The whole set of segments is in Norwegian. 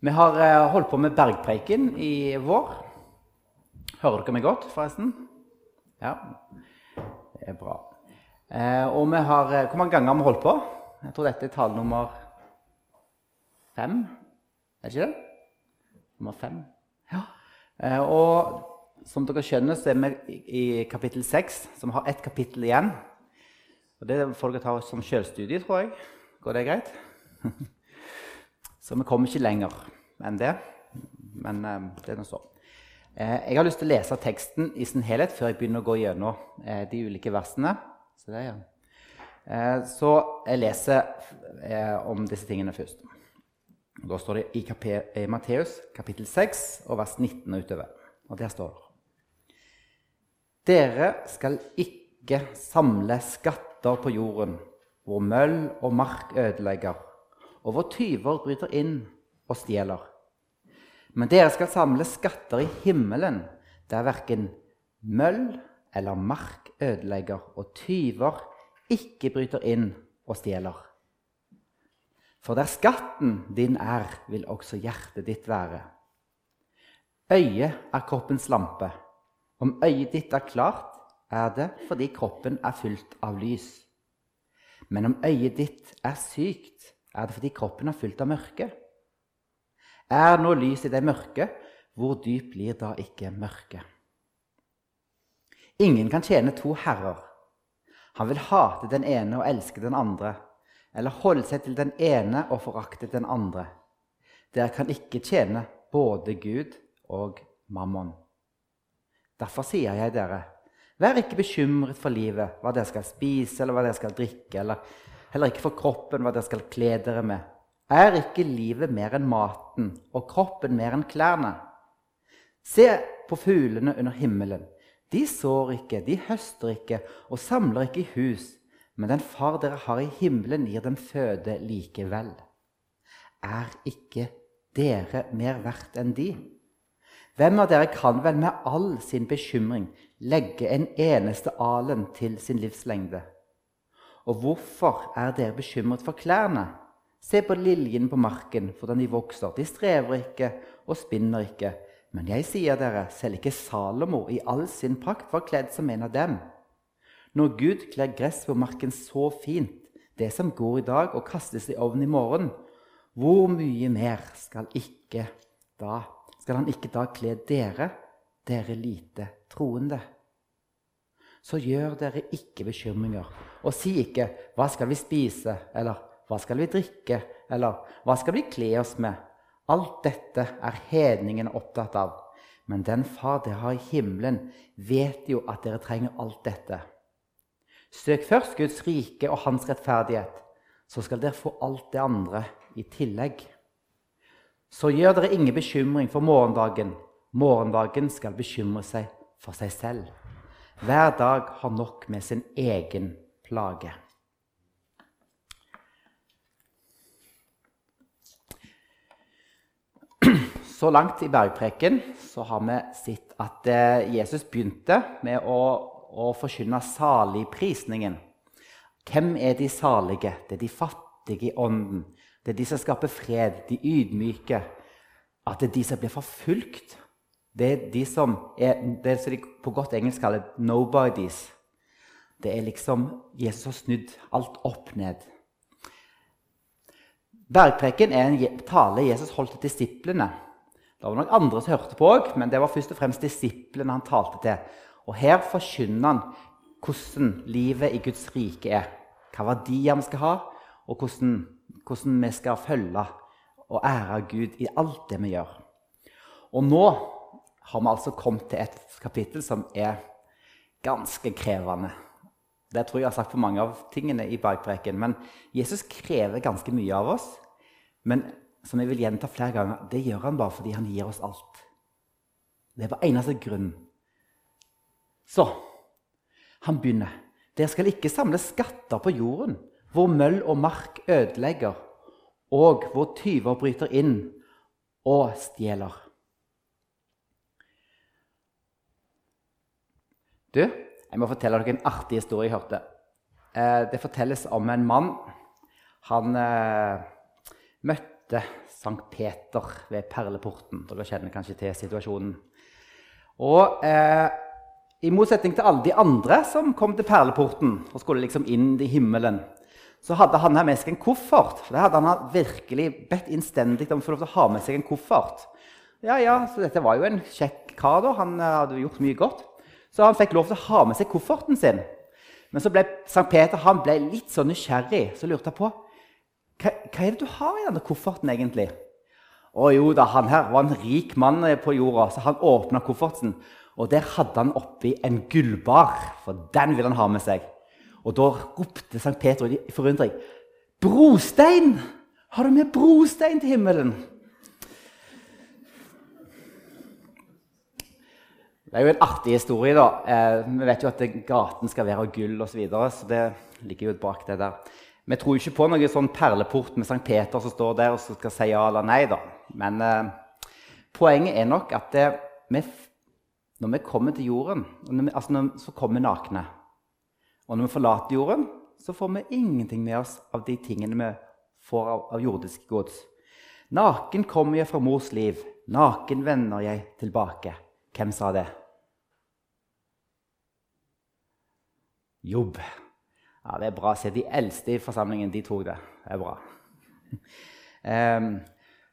Vi har eh, holdt på med bergpreiken i vår. Hører dere meg godt, forresten? Ja, det er bra. Eh, og vi har, eh, Hvor mange ganger har vi holdt på? Jeg tror dette er tale nummer fem. Er det ikke det? Nummer fem. Ja. Og som dere skjønner, så er vi i kapittel seks, som har ett kapittel igjen. Og Det får dere ta som sjølstudie, tror jeg. Går det greit? Så vi kommer ikke lenger enn det. Men eh, det er nå så. Eh, jeg har lyst til å lese teksten i sin helhet før jeg begynner å gå gjennom eh, de ulike versene. Så, det, ja. Så jeg leser om disse tingene først. Da står det i, i Matteus kapittel 6 og vers 19 og utover. Og der står det Dere skal ikke samle skatter på jorden, hvor møll og mark ødelegger, og hvor tyver bryter inn og stjeler. Men dere skal samle skatter i himmelen, der verken møll eller mark ødelegger, og tyver ikke bryter inn og stjeler. For der skatten din er, vil også hjertet ditt være. Øyet er kroppens lampe. Om øyet ditt er klart, er det fordi kroppen er fylt av lys. Men om øyet ditt er sykt, er det fordi kroppen er fylt av mørke. Er nå lys i det mørke, hvor dyp blir da ikke mørket? Ingen kan tjene to herrer. Han vil hate den ene og elske den andre, eller holde seg til den ene og forakte den andre. Dere kan ikke tjene både Gud og mammon. Derfor sier jeg dere, vær ikke bekymret for livet, hva dere skal spise eller hva dere skal drikke, eller heller ikke for kroppen, hva dere skal kle dere med. Er ikke livet mer enn maten og kroppen mer enn klærne? Se på fuglene under himmelen. De sår ikke, de høster ikke og samler ikke i hus, men den far dere har i himmelen, gir dem føde likevel. Er ikke dere mer verdt enn de? Hvem av dere kan vel med all sin bekymring legge en eneste alen til sin livslengde? Og hvorfor er dere bekymret for klærne? Se på liljene på marken, hvordan de vokser. De strever ikke og spinner ikke. Men jeg sier dere, selv ikke Salomo i all sin prakt var kledd som en av dem. Når Gud kler gress på marken så fint, det som går i dag og kastes i ovnen i morgen, hvor mye mer skal, da, skal han ikke da kle dere, dere lite troende? Så gjør dere ikke bekymringer, og si ikke 'Hva skal vi spise?' eller 'Hva skal vi drikke?' eller 'Hva skal vi kle oss med?' Alt dette er hedningene opptatt av. Men den Far dere har i himmelen, vet jo at dere trenger alt dette. Søk først Guds rike og hans rettferdighet, så skal dere få alt det andre i tillegg. Så gjør dere ingen bekymring for morgendagen. Morgendagen skal bekymre seg for seg selv. Hver dag har nok med sin egen plage. Så langt i bergpreken så har vi sett at eh, Jesus begynte med å å forkynne saligprisningen. Hvem er de salige? Det er de fattige i ånden. Det er de som skaper fred, de ydmyke. At det er de som blir forfulgt. Det er de som er det som de på godt engelsk kaller 'nobodies'. Det er liksom Jesus har snudd alt opp ned. Bergpreken er en tale Jesus holdt til disiplene. Det var nok andre som hørte på òg, men det var først og fremst disiplene han talte til. Og her forkynner han hvordan livet i Guds rike er. Hva verdier vi skal ha, og hvordan, hvordan vi skal følge og ære Gud i alt det vi gjør. Og nå har vi altså kommet til et kapittel som er ganske krevende. Det tror jeg jeg har sagt for mange av tingene i bergpreken. Men Jesus krever ganske mye av oss. Men som jeg vil gjenta flere ganger, det gjør han bare fordi han gir oss alt. Det er bare eneste grunn så han begynner. Dere skal ikke samle skatter på jorden, hvor møll og mark ødelegger, og hvor tyver bryter inn og stjeler. Du, jeg må fortelle dere en artig historie jeg hørte. Eh, det fortelles om en mann. Han eh, møtte Sankt Peter ved perleporten. Dere kjenner kanskje til situasjonen. Og eh, i motsetning til alle de andre som kom til perleporten og skulle liksom inn i himmelen, så hadde han her med seg en koffert. For det hadde han virkelig bedt innstendig om å få lov til å ha med seg en koffert. Ja, ja, så Dette var jo en kjekk kar. da, Han eh, hadde gjort mye godt. Så han fikk lov til å ha med seg kofferten sin. Men så ble Sankt Peter han ble litt så nysgjerrig, så lurte han på hva, hva er det du har i denne kofferten egentlig. Å jo da, han her var en rik mann på jorda, så han åpna kofferten. Og der hadde han oppi en gullbar, for den ville han ha med seg. Og da ropte Sankt Peter i forundring. Brostein! Har du med brostein til himmelen? Det er jo en artig historie. da. Eh, vi vet jo at gaten skal være av gull osv. Så, videre, så det ligger jo bak det der. Vi tror ikke på noen sånn perleport med Sankt Peter som står der og skal si ja eller nei. da. Men eh, poenget er nok at det, vi, når vi kommer til jorden, vi, altså når, så kommer vi nakne. Og når vi forlater jorden, så får vi ingenting med oss av de tingene vi får av, av jordiske gods. Naken kommer jeg fra mors liv, naken vender jeg tilbake. Hvem sa det? Jobb. Ja, Det er bra se. De eldste i forsamlingen de tok det. Det er bra. Um,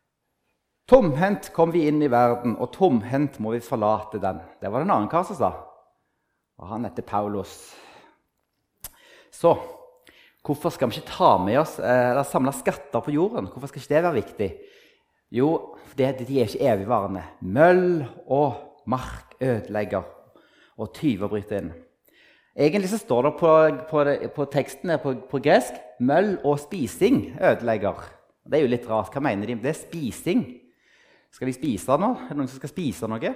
tomhendt kom vi inn i verden, og tomhendt må vi forlate den. Det var det en annen kar som sa. Og han heter Paulus. Så hvorfor skal vi ikke ta med oss eh, eller samle skatter på jorden? Hvorfor skal ikke det være viktig? Jo, det, de er ikke evigvarende. Møll og mark ødelegger, og tyver bryter inn. Egentlig så står det på, på, på teksten på, på, gresk 'møll og spising ødelegger'. Det er jo litt rart. Hva mener de? Det er spising. Skal de spise noe? Er det noen som skal spise noe?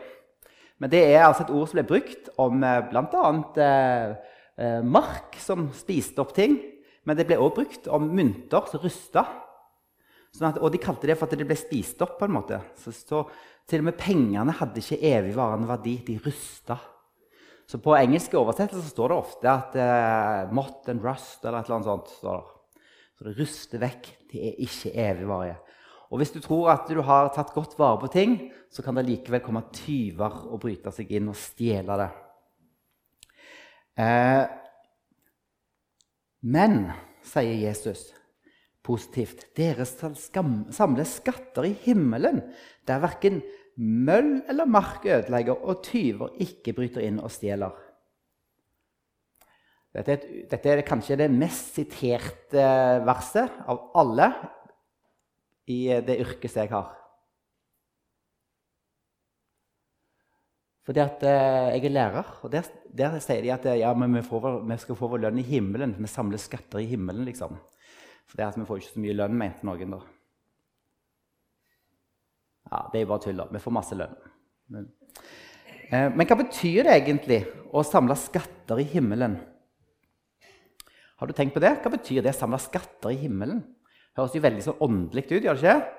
Men det er altså et ord som ble brukt om eh, bl.a. Eh, eh, mark som spiste opp ting. Men det ble også brukt om mynter som rusta. Sånn at, og de kalte det for at det ble spist opp. på en måte. Så, så til og med pengene hadde ikke evigvarende verdi. De rusta. Så på engelske oversettelser står det ofte at uh, 'mott and rust' eller et eller annet sånt. står det. Så det ruster vekk. Det er ikke evigvarige. Og hvis du tror at du har tatt godt vare på ting, så kan det likevel komme tyver og bryte seg inn og stjele det. Eh, men, sier Jesus positivt, dere skal samle skatter i himmelen, der verken møll eller mark ødelegger, og tyver ikke bryter inn og stjeler. Dette er, dette er, kanskje det mest siterte verset av alle i det yrket jeg har. Fordi at eh, jeg er lærer, og der, der sier de at ja, vi, får, vi, skal få vår lønn i himmelen. Vi samler skatter i himmelen, liksom. For det at vi får ikke så mye lønn, mente noen. da. Ja, Det er jo bare tull. da. Vi får masse lønn. Men, eh, men hva betyr det egentlig å samle skatter i himmelen? Har du tenkt på det? Hva betyr det å samle skatter i himmelen? Høres jo veldig sånn åndelig ut, gjør det ikke?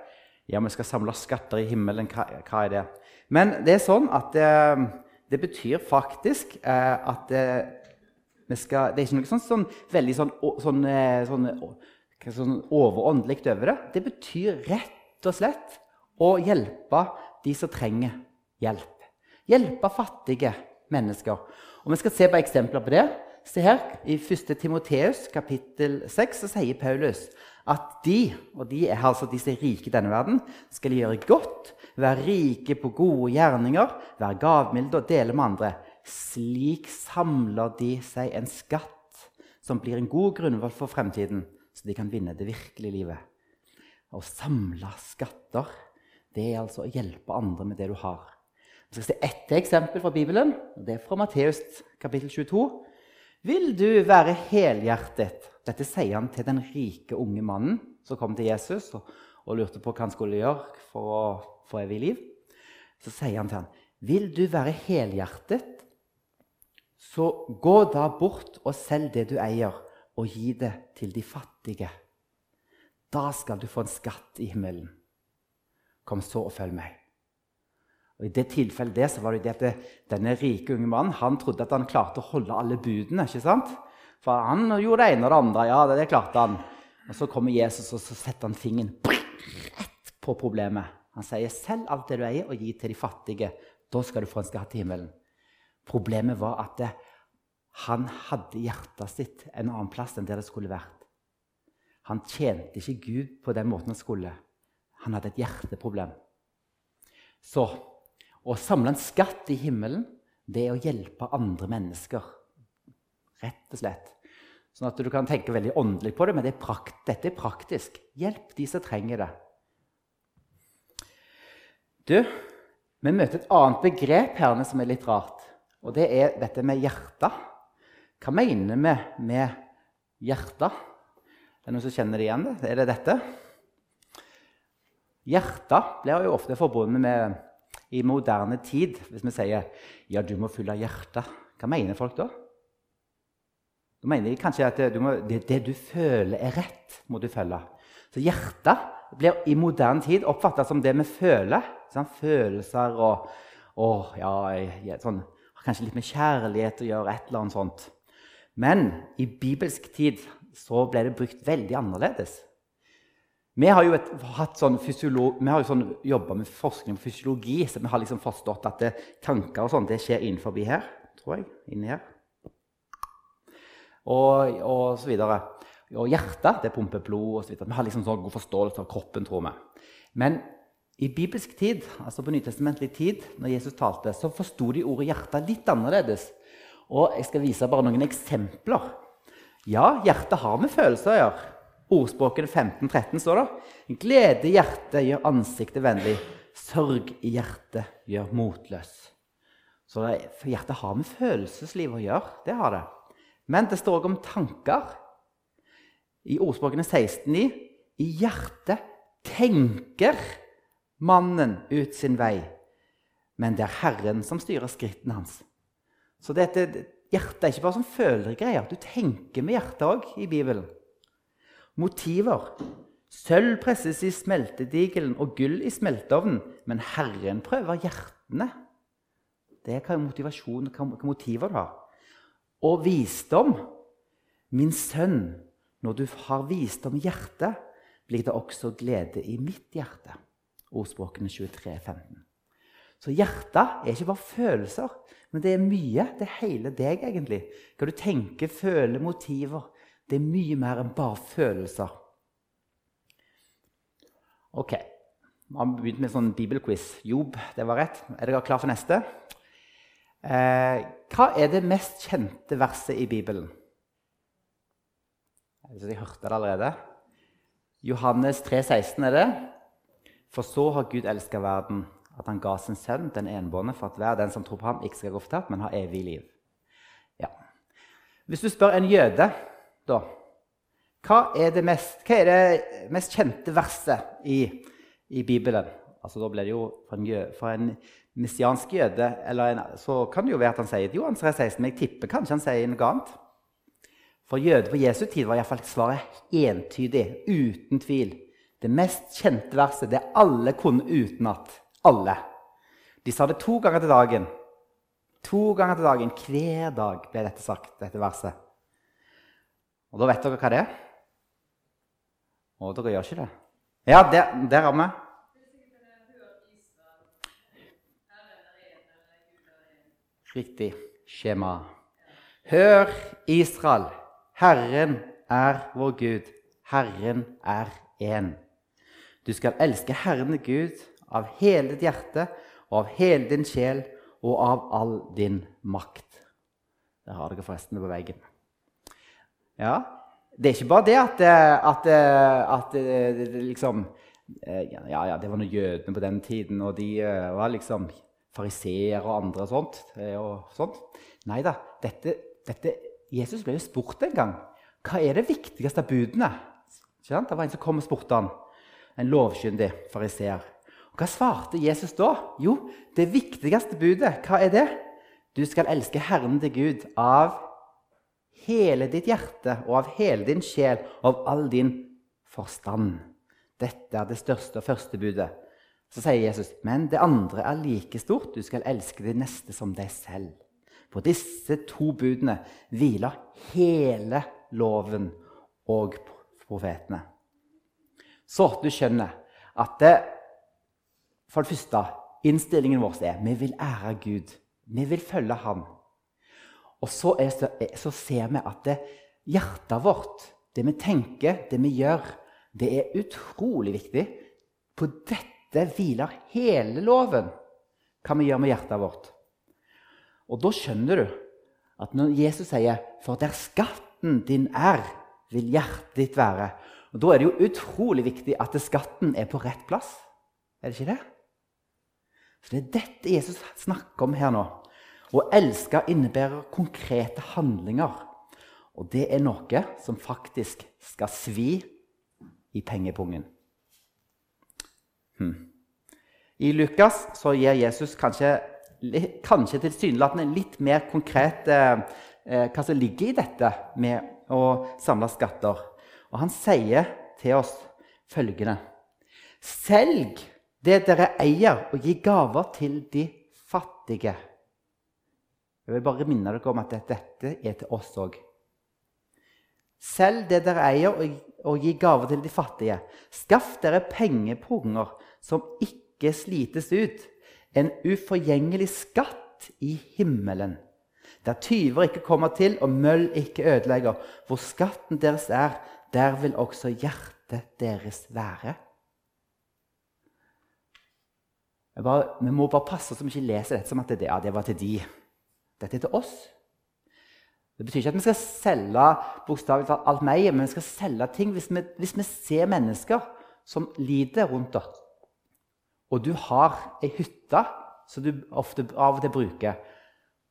Ja, vi skal samle skatter i himmelen. Hva, hva er det? Men det er sånn at eh, det betyr faktisk eh, at eh, skal Det er ikke noe sånn, sånn veldig sånn, sånn, sånn sånn, sånn overåndelig over det. Det betyr rett og slett å hjelpe de som trenger hjelp. Hjelpe fattige mennesker. Og Vi skal se på eksempler på det. Se her, I 1. Timoteus kapittel 6 så sier Paulus at de, og de er altså de som er rike i denne verden, skal gjøre godt, være rike på gode gjerninger, være gavmilde og dele med andre. Slik samler de seg en skatt som blir en god grunnvalg for fremtiden, så de kan vinne det virkelige livet. Å samle skatter det er altså å hjelpe andre med det du har. Vi skal se ett eksempel fra Bibelen. og Det er fra Matteus kapittel 22. Vil du være helhjertet Dette sier han til den rike, unge mannen som kom til Jesus og, og lurte på hva han skulle gjøre for å få evig liv. Så sier han til ham, 'Vil du være helhjertet, så gå da bort og selg det du eier, og gi det til de fattige.' Da skal du få en skatt i himmelen. Kom så og følg meg. Og I det tilfellet det, så var det at det, denne rike unge mannen han trodde at han klarte å holde alle budene. ikke sant? For han gjorde det ene og det andre. ja, det, det klarte han. Og Så kommer Jesus og så setter han fingeren rett på problemet. Han sier 'selg alt det du eier, og gi til de fattige'. Da skal du få en skatt i himmelen. Problemet var at det, han hadde hjertet sitt en annen plass enn der det skulle vært. Han tjente ikke Gud på den måten han skulle. Han hadde et hjerteproblem. Så å samle en skatt i himmelen, det er å hjelpe andre mennesker. Rett og slett. Sånn at du kan tenke veldig åndelig på det, men det er dette er praktisk. Hjelp de som trenger det. Du, vi møter et annet begrep her som er litt rart. Og det er dette med hjertet. Hva mener vi med hjertet? Er det noen som kjenner det igjen? Er det dette? Hjertet blir jo ofte forbundet med i moderne tid. Hvis vi sier 'ja, du må fylle hjertet', hva mener folk da? Da mener de kanskje at du må, det, det, du føler er rett, må du følge. Så hjertet blir i moderne tid oppfatta som det vi føler. Sånn, følelser og, og ja, sånn, Kanskje litt med kjærlighet å gjøre, et eller annet sånt. Men i bibelsk tid så ble det brukt veldig annerledes. Vi har jo, sånn jo sånn, jobba med forskning på fysiologi, så vi har liksom forstått at det, tanker og sånn, det skjer innenfor her, tror jeg. Inni her. Og, og så videre. Og hjertet det pumper blod. videre. Vi har liksom sånn god forståelse av kroppen, tror vi. Men i bibelsk tid, altså på nytestamentlig tid, når Jesus talte, så forsto de ordet 'hjerte' litt annerledes. Og Jeg skal vise bare noen eksempler. Ja, hjertet har med følelser å gjøre. Ordspråkene 15-13 står det. Glede i hjertet gjør ansiktet vennlig. Sørg i hjertet gjør motløs. Så det, hjertet har med følelseslivet å gjøre. Det har det. Men det står også om tanker. I ordspråkene 16,9 I hjertet tenker mannen ut sin vei, men det er Herren som styrer skrittene hans. Så dette, hjertet er ikke bare sånn følegreier. Du tenker med hjertet òg i Bibelen. Motiver. Sølv presses i smeltedigelen og gull i smelteovnen, men Herren prøver hjertene. Det er hva motivasjon, hva motiver du har. Og visdom. Min sønn, når du har visdom i hjertet, blir det også glede i mitt hjerte. Ordspråkene 23, 15. Så hjertet er ikke bare følelser, men det er mye. Det er hele deg, egentlig. Hva du tenker, føler, motiver. Det er mye mer enn bare følelser. Ok. Vi har begynt med en sånn bibelquiz. Job, det var rett. Er dere klar for neste? Eh, hva er det mest kjente verset i Bibelen? Jeg hørte det allerede. Johannes 3, 16 er det. For så har Gud elska verden, at han ga sin sønn, den enbårne, for at hver den som tror på ham, ikke skal gå fortapt, men ha evig liv. Ja. Hvis du spør en jøde, da Hva er det mest, er det mest kjente verset i, i, Bibelen? Altså, Da blir det jo for en, jøde, for en messiansk jøde en, så kan det jo være at han sier Johan 16, men jeg tipper kanskje han sier noe annet. For jøder på Jesu tid var iallfall svaret entydig, uten tvil. Det mest kjente verset, det alle kunne utenat. Alle. De sa det to ganger til dagen. To ganger til dagen. Hver dag ble dette sagt, dette verset. Og da vet dere hva det er? Og dere gjør ikke det? Ja, der, der er vi. Riktig. Skjema. Hør, Israel. Herren er vår Gud. Herren er én. Du skal elske Herren Gud av hele ditt hjerte og av hele din sjel og av all din makt. Der har dere forresten på veggen. Ja, Det er ikke bare det at, at, at, at liksom ja, ja, det var noen jødene på den tiden, og de var liksom fariseere og andre og sånt. Og sånt. Nei da. Jesus ble jo spurt en gang. Hva er det viktigste av budene? Det var en som kom og spurte han en lovkyndig fariseer. Hva svarte Jesus da? Jo, det viktigste budet, hva er det? Du skal elske Herren til Gud av hele ditt hjerte og av hele din sjel og av all din forstand. Dette er det største og første budet. Så sier Jesus, men det andre er like stort. Du skal elske det neste som deg selv. På disse to budene hviler hele loven og profetene. Så du skjønner at det, for det første innstillingen vår er vi vil ære Gud. Vi vil følge Ham. Og så, er, så ser vi at det, hjertet vårt, det vi tenker, det vi gjør, det er utrolig viktig. På dette hviler hele loven, hva vi gjør med hjertet vårt. Og da skjønner du at når Jesus sier 'For der skatten din er, vil hjertet ditt være', og Da er det jo utrolig viktig at skatten er på rett plass. Er det ikke det? Så Det er dette Jesus snakker om her nå. Å elske innebærer konkrete handlinger. Og det er noe som faktisk skal svi i pengepungen. Hmm. I Lukas så gir Jesus kanskje, kanskje tilsynelatende litt mer konkret eh, eh, hva som ligger i dette med å samle skatter. Og han sier til oss følgende Selg det dere eier, og gi gaver til de fattige. Jeg vil bare minne dere om at dette er til oss òg. Selg det dere eier, og gi gaver til de fattige. Skaff dere pengepunger som ikke slites ut, en uforgjengelig skatt i himmelen, der tyver ikke kommer til og møll ikke ødelegger. Hvor skatten deres er, der vil også hjertet deres være. Bare, vi må bare passe så vi ikke leser dette som at det, ja, det var til de. Dette er til oss. Det betyr ikke at vi skal selge bokstavelig talt alt mer, men vi skal selge ting hvis vi, hvis vi ser mennesker som lider rundt oss. Og du har ei hytte som du ofte av og til bruker.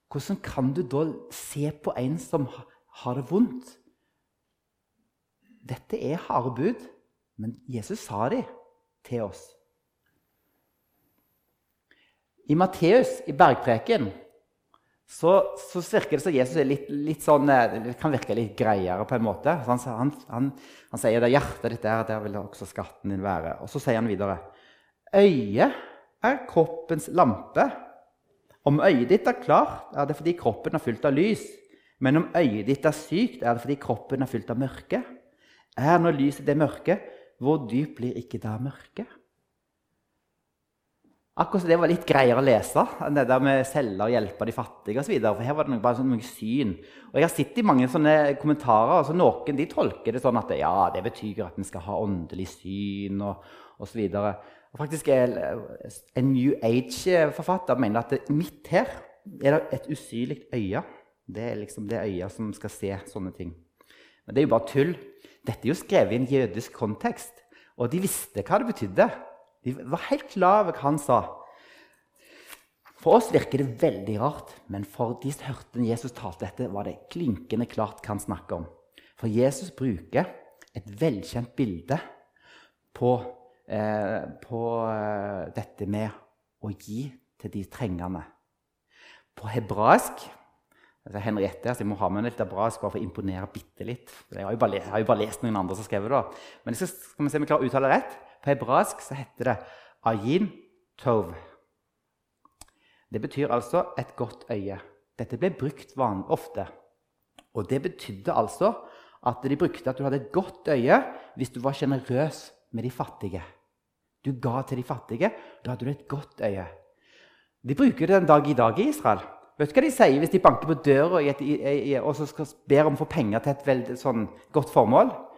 Hvordan kan du da se på en som har det vondt? Dette er harde bud, men Jesus sa de til oss. I Matteus, i bergpreken, så, så, virker det som Jesus er litt, litt sånn, eh, kan virke litt greiere. på en måte. Han, han, han, han sier det hjertet ditt der, der vil også skatten din være. Og så sier han videre Øyet er kroppens lampe. Om øyet ditt er klart, er det fordi kroppen er fylt av lys. Men om øyet ditt er sykt, er det fordi kroppen er fylt av mørke. Er når lyset det mørke, hvor dypt blir ikke da mørket? Akkurat som det var litt greiere å lese enn det der med selge og hjelpe de fattige osv. For her var det bare sånn, noe syn. Og Jeg har sett i mange sånne kommentarer. altså Noen de tolker det sånn at ja, det betyr at vi skal ha åndelig syn og osv. Faktisk er en New Age-forfatter mener at midt her er det et usynlig øye. Det er liksom det øyet som skal se sånne ting. Men det er jo bare tull. Dette er jo skrevet i en jødisk kontekst, og de visste hva det betydde. De var helt klar over hva han sa. For oss virker det veldig rart, men for de som hørte Jesus talte dette, var det klinkende klart hva han snakker om. For Jesus bruker et velkjent bilde på, eh, på eh, dette med å gi til de trengende. På hebraisk altså Henriette, altså Jeg må ha med litt hebraisk bare for å imponere bitte litt. Jeg har jo bare, har jo bare lest noen andre som har skrevet det. Men skal, skal vi se om vi klarer å uttale det rett. På hebraisk så heter det ayin tov. Det betyr altså et godt øye. Dette ble brukt ofte. Og det betydde altså at de brukte at du hadde et godt øye hvis du var sjenerøs med de fattige. Du ga til de fattige. Da hadde du et godt øye. De bruker det den dag i dag i Israel. Vet du hva de sier hvis de banker på døra og skal ber om å få penger til et veldig sånn, godt formål?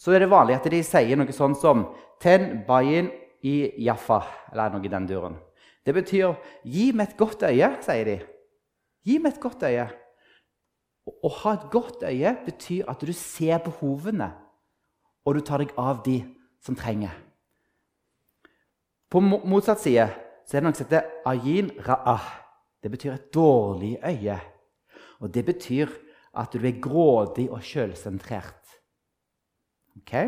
Så er det vanlig at de sier noe sånn som Ten bayin i Jaffa, eller noe i den duren. Det betyr 'gi meg et godt øye', sier de. Gi meg et godt øye. Å ha et godt øye betyr at du ser behovene, og du tar deg av de som trenger. På motsatt side så er det noe som heter ayin ra'ah. Det betyr et dårlig øye. Og det betyr at du er grådig og sjølsentrert. Okay?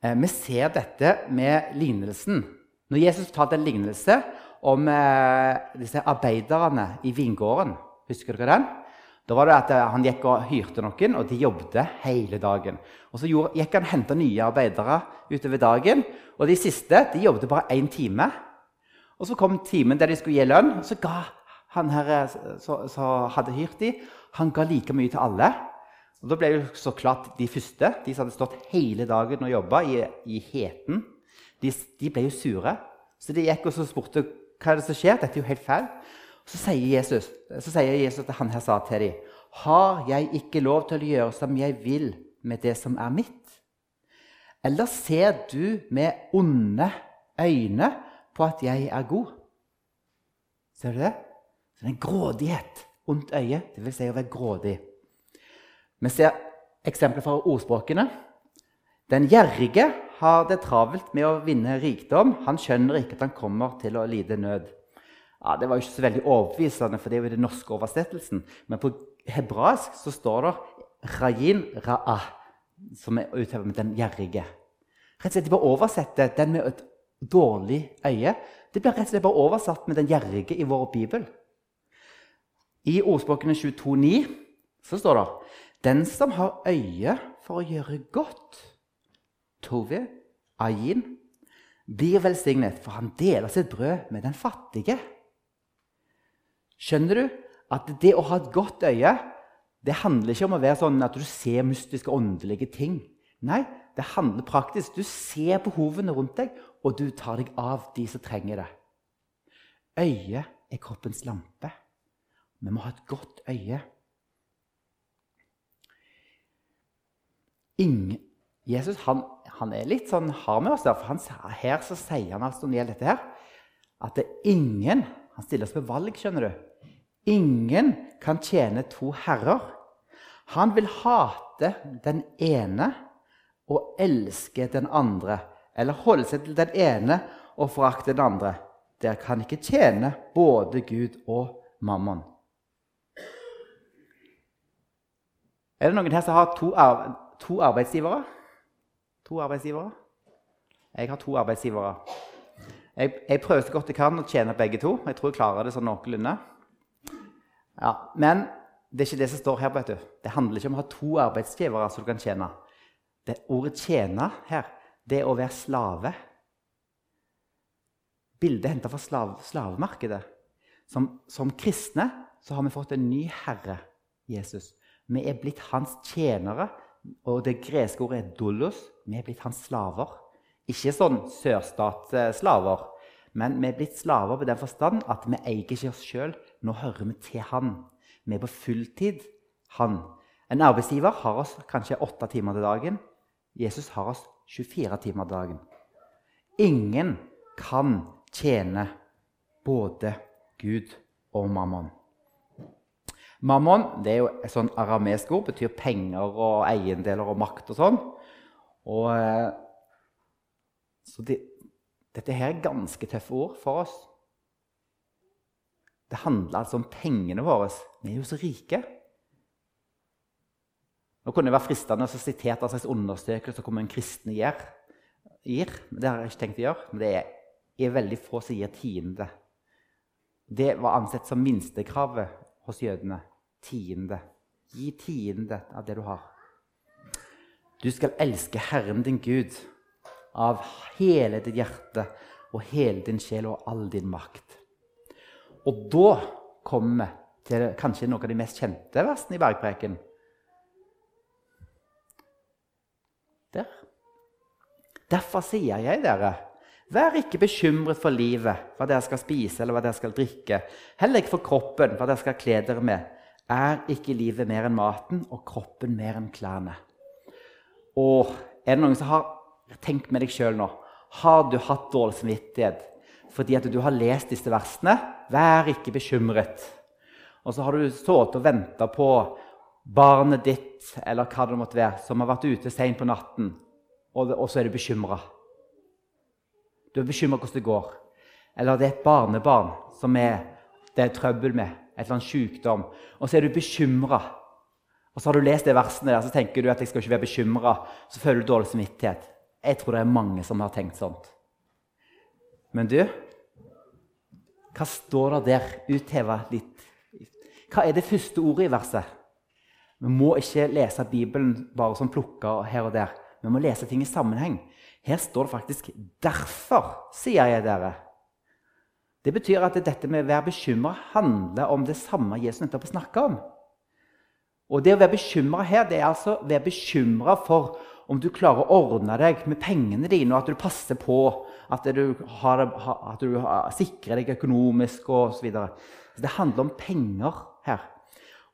Eh, vi ser dette med lignelsen. Når Jesus fortalte en lignelse om eh, disse arbeiderne i vingården Husker dere den? Da var det at eh, Han gikk og hyrte noen, og de jobbet hele dagen. Og Så gikk han og henta nye arbeidere utover dagen. Og de siste de jobbet bare én time. Og Så kom timen der de skulle gi lønn. og Så ga han her som hadde hyrt dem, han ga like mye til alle. Og Da ble det så klart de første, de som hadde stått hele dagen og jobba i, i heten, De, de ble jo sure. Så de gikk og spurte hva er det som skjer. Dette er jo helt feil. Så sier Jesus, så sier Jesus at han her sa til dem Har jeg ikke lov til å gjøre som jeg vil med det som er mitt? Eller ser du med onde øyne på at jeg er god? Ser du det? Så det er en grådighet. Ondt øye, det vil si å være grådig. Vi ser eksempler fra ordspråkene. Den gjerrige har det travelt med å vinne rikdom. Han skjønner ikke at han kommer til å lide nød. Ja, Det var ikke så veldig overbevisende, for det er jo den norske oversettelsen. Men på hebraisk så står det 'rayin ra'ah' som er uthevet med 'den gjerrige'. Rett og slett, De bare oversetter den med et dårlig øye. Det blir rett og slett bare oversatt med 'den gjerrige' i vår bibel. I ordspråkene 22,9 så står det 'Den som har øye for å gjøre godt', Tove, Ayin, blir velsignet, for han deler sitt brød med den fattige. Skjønner du at det å ha et godt øye det handler ikke om å være sånn at du ser mystiske, åndelige ting. Nei, det handler praktisk. Du ser behovene rundt deg, og du tar deg av de som trenger det. Øyet er kroppens lampe. Vi må ha et godt øye. Ingen, Jesus han, han, er litt sånn hard med oss. Der, for han, her så sier han altså når det gjelder dette her, at det er ingen Han stiller oss ved valg, skjønner du. Ingen kan tjene to herrer. Han vil hate den ene og elske den andre. Eller holde seg til den ene og forakte den andre. Dere kan ikke tjene både Gud og mammon. Er det noen her som har to, arbe to arbeidsgivere? To arbeidsgivere? Jeg har to arbeidsgivere. Jeg, jeg, prøver så godt jeg kan å tjene begge to. Jeg tror jeg klarer det sånn noenlunde. Ja, men det er ikke det som står her. vet du. Det handler ikke om å ha to arbeidsgivere som du kan tjene. Det Ordet 'tjene' her, det er å være slave. Bildet er henta fra slav, slavemarkedet. Som, som, kristne har vi fått en ny herre, Jesus. Vi er blitt hans tjenere. Og det greske ordet er 'dolos'. Vi er blitt hans slaver. Ikke sånn sørstatsslaver, men vi er blitt slaver på den forstand at vi eier ikke oss sjøl. Nå hører vi til Han. Vi er på fulltid Han. En arbeidsgiver har oss kanskje åtte timer til dagen. Jesus har oss 24 timer til dagen. Ingen kan tjene både Gud og mammon. Mammon det er jo et sånn aramesk ord, betyr penger og eiendeler og makt og sånn. Og, eh, så det, dette her er ganske tøffe ord for oss. Det handler altså om pengene våre. Vi er jo så rike. Nå kunne det være fristende å sitere en slags undersøkelse hvor en kristne gir. gir. Det har jeg ikke tenkt å gjøre. Men det er, er veldig få som gir tiende. Det var ansett som minstekravet hos jødene. Tiende. Gi tiende av det du har. Du skal elske Herren din Gud av hele ditt hjerte og hele din sjel og all din makt. Og da kommer vi til kanskje noen av de mest kjente versene i bergpreken. Der. Derfor sier jeg dere, vær ikke bekymret for livet, hva dere skal spise eller hva dere skal drikke. Heller ikke for kroppen, hva dere skal kle dere med. Er ikke livet mer enn maten og kroppen mer enn klærne? Og er det noen som har tenkt med deg sjøl nå? Har du hatt dårlig samvittighet fordi at du har lest disse versene? Vær ikke bekymret. Og så har du sittet og venta på barnet ditt eller hva det måtte være, som har vært ute seint på natten, og, og, så er du bekymra. Du er bekymra hvordan det går. Eller det er et barnebarn som er, det er trøbbel med, et eller annet sykdom, og så er du bekymra. Og så har du lest de versene der, så tenker du at jeg skal ikke være bekymra. Så føler du dårlig samvittighet. Jeg tror det er mange som har tenkt sånt. Men du, hva står det der? Utheva litt. Hva er det første ordet i verset? Vi må ikke lese Bibelen bare som plukka her og der. Vi må lese ting i sammenheng. Her står det faktisk 'derfor', sier jeg dere. Det betyr at dette med å være bekymra handler om det samme Jesus nettopp snakka om. Og det å være bekymra her, det er altså å være bekymra for om du klarer å ordne deg med pengene dine, og at du passer på at du, har, at du sikrer deg økonomisk osv. Det handler om penger her.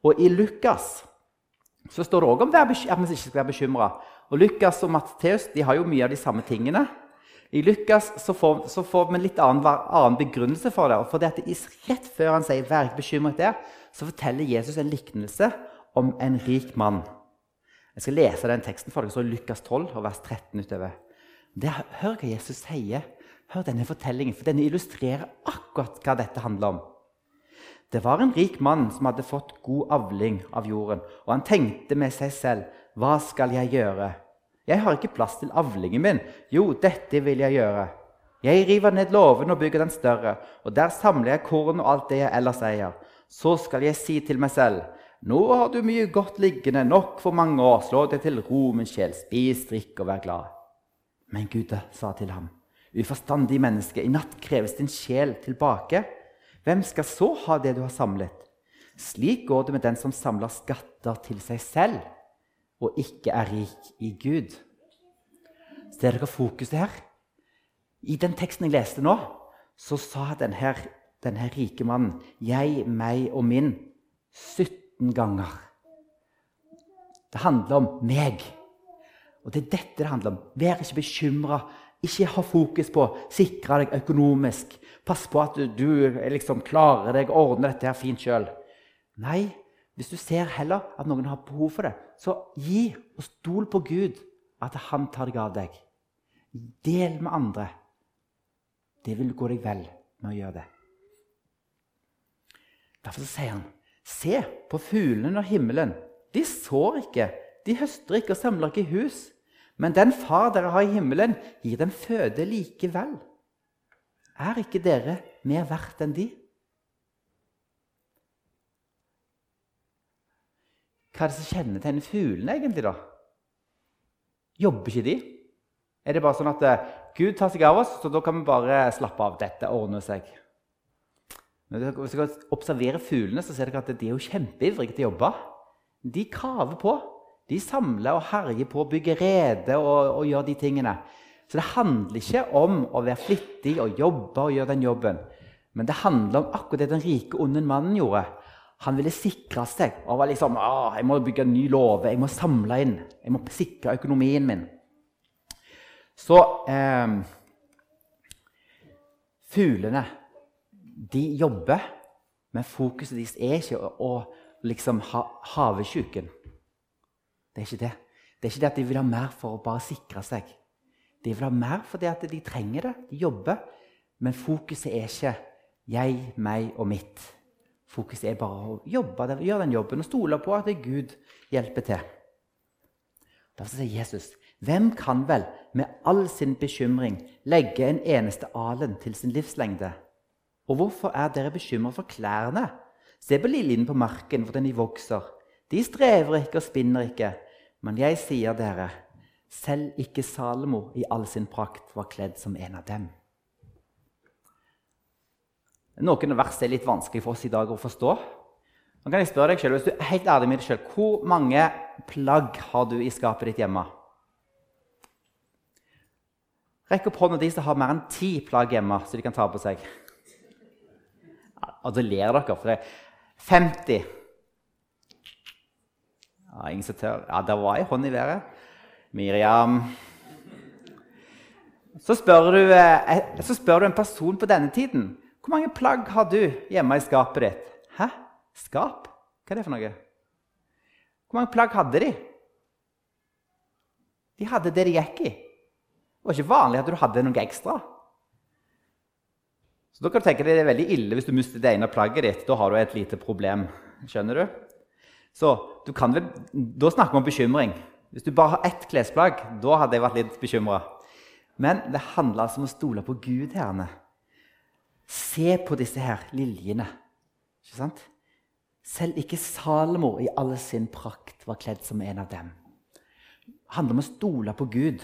Og i Lukas så står det òg om at vi ikke skal være bekymra. Og Lukas og Matteus har jo mye av de samme tingene. I Lukas så får, så får vi en litt annen, annen, begrunnelse for det. for det at Rett før han sier 'vær ikke bekymret', der, så forteller Jesus en liknelse om en rik mann. Jeg skal lese den teksten for dere, så Lukas 12, vers 13 utover. Det, hør hva Jesus sier. Hør denne fortellingen, for den illustrerer akkurat hva dette handler om. Det var en rik mann som hadde fått god avling av jorden, og han tenkte med seg selv, 'Hva skal jeg gjøre?' 'Jeg har ikke plass til avlingen min.' 'Jo, dette vil jeg gjøre.' 'Jeg river ned låven og bygger den større,' 'og der samler jeg korn og alt det jeg ellers eier.' 'Så skal jeg si til meg selv:" Nå har du mye godt liggende, nok for mange år. Slå deg til ro, min sjel. Spis, drikk og vær glad. Men Gud sa til ham, uforstandig menneske, i natt kreves din sjel tilbake. Hvem skal så ha det du har samlet? Slik går det med den som samler skatter til seg selv og ikke er rik i Gud. Ser dere fokuset her? I den teksten jeg leste nå, så sa denne, denne rike mannen 'jeg, meg og min' 17 ganger. Det handler om meg. Og det er dette det handler om. Vær ikke bekymra. Ikke ha fokus på å sikre deg økonomisk. Pass på at du, liksom klarer deg ordner dette her fint sjøl. Nei, hvis du ser heller at noen har behov for det, så gi og stol på Gud at han tar deg av deg. Del med andre. Det vil gå deg vel med å gjøre det. Derfor sier han Se på fuglene og himmelen. De sår ikke, de høster ikke og samler ikke i hus. Men den far dere har i himmelen, gir dem føde likevel. Er ikke dere mer verdt enn de? Hva er det som kjennetegner fuglene, egentlig? da? Jobber ikke de? Er det bare sånn at uh, Gud tar seg av oss, så da kan vi bare slappe av? Dette ordner seg. Hvis dere observerer fuglene, så ser dere at de er jo kjempeivrige til å jobbe. De kaver på. De samler og herjer på, bygger rede og, og, gjør de tingene. Så det handler ikke om å være flittig og jobbe og gjøre den jobben. Men det handler om akkurat det den rike, onde mannen gjorde. Han ville sikre seg. og var liksom, ah, 'Jeg må bygge en ny låve. Jeg må samle inn. Jeg må sikre økonomien min.' Så eh, Fuglene de jobber, men fokuset deres er ikke å, å liksom ha havesjuken. Det er ikke det. Det er ikke det at de vil ha mer for å bare sikre seg. De vil ha mer fordi at de trenger det. De jobber. Men fokuset er ikke 'jeg, meg og mitt'. Fokuset er bare å jobbe, gjøre den jobben og stole på at Gud hjelper til. Derfor sier Jesus, 'Hvem kan vel med all sin bekymring legge en eneste alen til sin livslengde?' Og hvorfor er dere bekymret for klærne? Se på liljen på marken, hvordan de vokser. De strever ikke og spinner ikke. Men jeg sier dere, selv ikke Salomo i all sin prakt var kledd som en av dem. Noen vers er litt vanskelig for oss i dag å forstå. Nå kan jeg spørre deg selv, Hvis du er helt ærlig med deg selv, hvor mange plagg har du i skapet ditt hjemme? Rekk opp hånda de som har mer enn ti plagg hjemme, så de kan ta på seg. Og så ler dere, for det er 50 ja, Ingen som tør. Ja, der var ei hånd i været. Miriam. Så spør, du, eh, så spør, du, en person på denne tiden hvor mange plagg har du hjemme i skapet ditt. Hæ? Skap? Hva er det for noe? Hvor mange plagg hadde de? De hadde det de gikk i. Det var ikke vanlig at du hadde noe ekstra. Så da kan du tenke deg Det er veldig ille hvis du mister det ene plagget ditt. Da har du et lite problem. Skjønner du? Så du kan vel, Da snakker vi om bekymring. Hvis du bare har ett klesplagg, da hadde jeg vært litt bekymra. Men det handler altså om å stole på Gud. Herne. Se på disse her liljene. Ikke sant? Selv ikke Salomo i all sin prakt var kledd som en av dem. Det handler om å stole på Gud.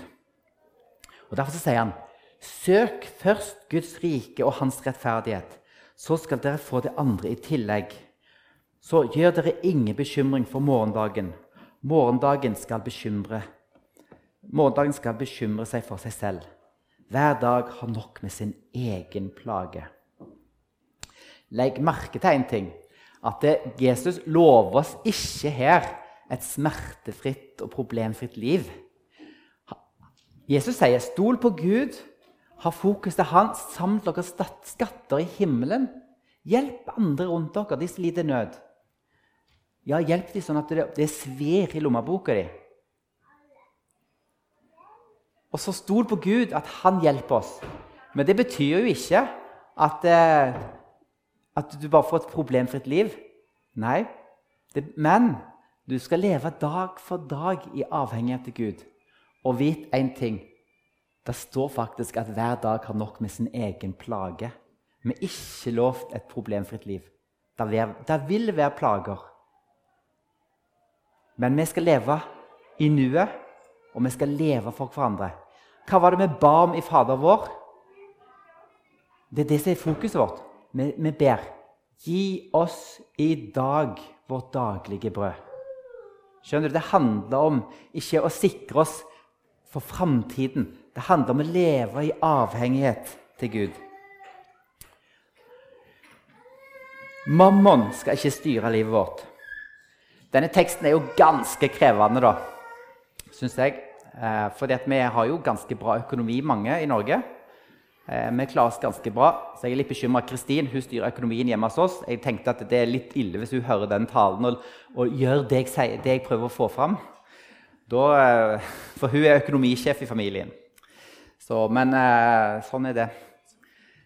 Og Derfor sier han Søk først Guds rike og hans rettferdighet, så skal dere få det andre i tillegg. Så gjør dere ingen bekymring for morgendagen. Morgendagen skal bekymre Morgendagen skal bekymre seg for seg selv. Hver dag har nok med sin egen plage. Legg merke til én ting. At det, Jesus lover oss ikke her et smertefritt og problemfritt liv. Jesus sier 'stol på Gud', ha fokus til Han, samt dere skatter i himmelen. Hjelp andre rundt dere, de som lider nød. Ja, hjelp dem sånn at det, det svir i lommeboka di. Og så stol på Gud, at Han hjelper oss. Men det betyr jo ikke at, eh, at du bare får et problemfritt liv. Nei. Det, men du skal leve dag for dag i avhengighet til Gud. Og vit én ting. Det står faktisk at hver dag har nok med sin egen plage. Vi er ikke lovt et problemfritt liv. Det vil være plager. Men vi skal leve i nuet, og vi skal leve for hverandre. Hva var det vi ba om i Fader vår? Det er det som er fokuset vårt. Vi, vi ber. Gi oss i dag vårt daglige brød. Skjønner du? Det handler om ikke å sikre oss for framtiden. Det handler om å leve i avhengighet til Gud. Mammon skal ikke styre livet vårt. Denne teksten er jo ganske krevende, da, syns jeg. Eh, fordi vi har jo ganske bra økonomi, mange i Norge. Eh, vi klarer oss ganske bra, så jeg er litt bekymra. Kristin hun styrer økonomien hjemme hos oss. Jeg tenkte at det er litt ille hvis hun hører den talen og, og gjør det jeg, sier, det jeg, prøver å få fram. Da, eh, for hun er økonomisjef i familien. Så, men sånn er det.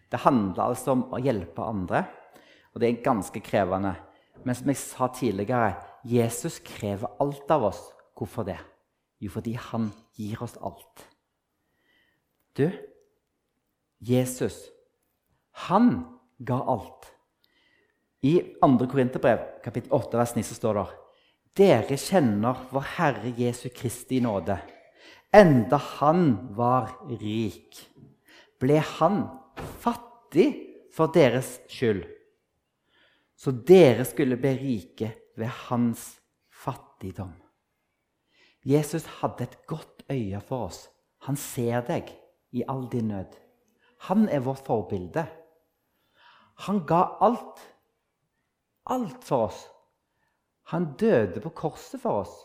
Det handler altså om å hjelpe andre, og det er ganske krevende. Men som jeg sa tidligere, Jesus krever alt av oss. Hvorfor det? Jo, fordi han gir oss alt. Du, Jesus, han ga alt. I 2. Korinterbrev, kapittel 8, vers 9, så står det Dere kjenner vår Herre Jesu Kristi nåde. Enda han var rik, ble han fattig for deres skyld. Så dere skulle bli rike ved hans fattigdom. Jesus hadde et godt øye for oss. Han ser deg i all din nød. Han er vårt forbilde. Han ga alt. Alt for oss. Han døde på korset for oss.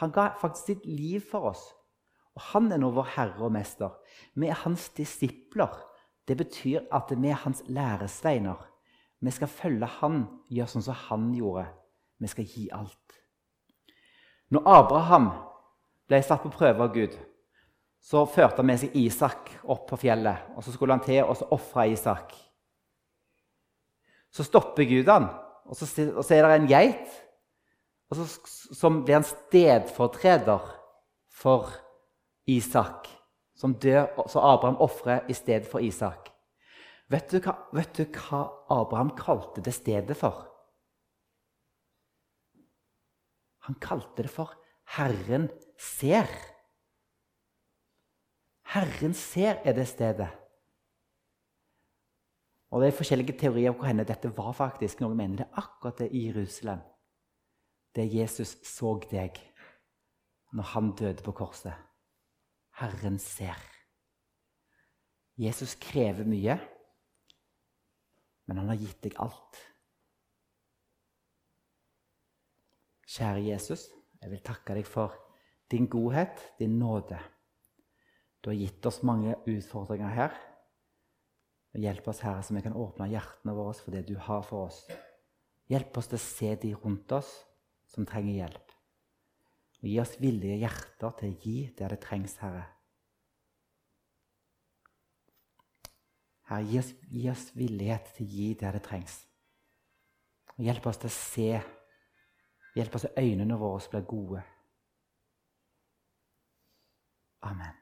Han ga faktisk sitt liv for oss. Og han er nå vår herre og mester. Vi er hans disipler. Det betyr at vi er hans læresveiner. Vi skal følge han, gjøre sånn som han gjorde. Vi skal gi alt. Når Abraham ble satt på prøve av Gud, så førte han med seg Isak opp på fjellet. og Så skulle han til og så ofre Isak. Så stopper Gud han, og så, og så er det en geit og så, som blir en stedfortreder for Isak. Som dør, så Abraham ofrer i stedet for Isak. Vet du, hva, vet du hva Abraham kalte det stedet for? Han kalte det for 'Herren ser'. Herren ser er det stedet. Og Det er forskjellige teorier om hvor henne dette var. faktisk. Noen mener det er akkurat det i Jerusalem. Det Jesus så deg når han døde på korset. Herren ser. Jesus krever mye, men han har gitt deg alt. Kjære Jesus, jeg vil takke deg for din godhet, din nåde. Du har gitt oss mange utfordringer her. Hjelp oss, Herre, så vi kan åpne hjertene våre for det du har for oss. Hjelp oss til å se de rundt oss som trenger hjelp. Og gi oss villige hjerter til å gi der det trengs, Herre. Herre, gi oss, gi oss villighet til å gi der det trengs. Og hjelp oss til å se Hjelp oss at øynene våre blir gode. Amen.